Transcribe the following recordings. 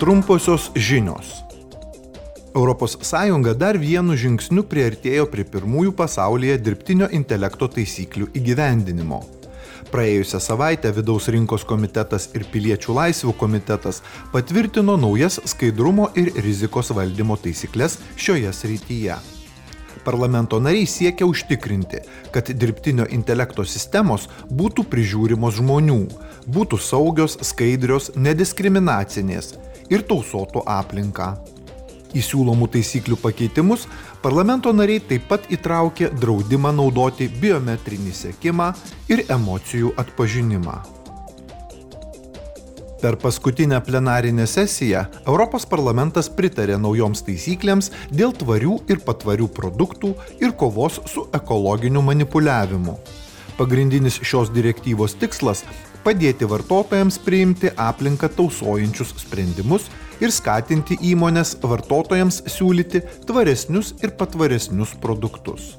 Trumposios žinios. ES dar vienu žingsniu priartėjo prie pirmųjų pasaulyje dirbtinio intelekto taisyklių įgyvendinimo. Praėjusią savaitę Vidaus rinkos komitetas ir Piliečių laisvių komitetas patvirtino naujas skaidrumo ir rizikos valdymo taisyklės šioje srityje. Parlamento nariai siekia užtikrinti, kad dirbtinio intelekto sistemos būtų prižiūrimos žmonių, būtų saugios, skaidrios, nediskriminacinės ir tausotų aplinką. Į siūlomų taisyklių pakeitimus parlamento nariai taip pat įtraukė draudimą naudoti biometrinį sekimą ir emocijų atpažinimą. Per paskutinę plenarinę sesiją Europos parlamentas pritarė naujoms taisyklėms dėl tvarių ir patvarių produktų ir kovos su ekologiniu manipuliavimu. Pagrindinis šios direktyvos tikslas - padėti vartotojams priimti aplinką tausojančius sprendimus ir skatinti įmonės vartotojams siūlyti tvaresnius ir patvaresnius produktus.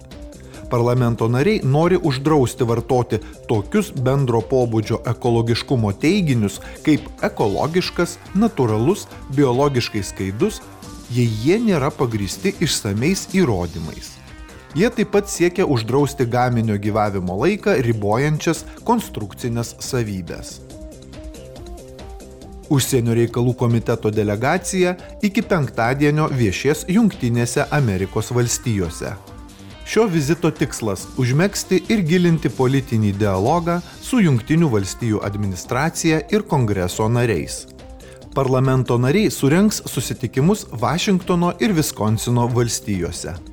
Parlamento nariai nori uždrausti vartoti tokius bendro pobūdžio ekologiškumo teiginius kaip ekologiškas, natūralus, biologiškai skaidus, jei jie nėra pagristi išsameis įrodymais. Jie taip pat siekia uždrausti gaminio gyvavimo laiką ribojančias konstrukcinės savybės. Užsienio reikalų komiteto delegacija iki penktadienio viešies Junktinėse Amerikos valstijose. Šio vizito tikslas - užmėgsti ir gilinti politinį dialogą su Junktinių valstijų administracija ir kongreso nariais. Parlamento nariai surenks susitikimus Vašingtono ir Viskonsino valstijose.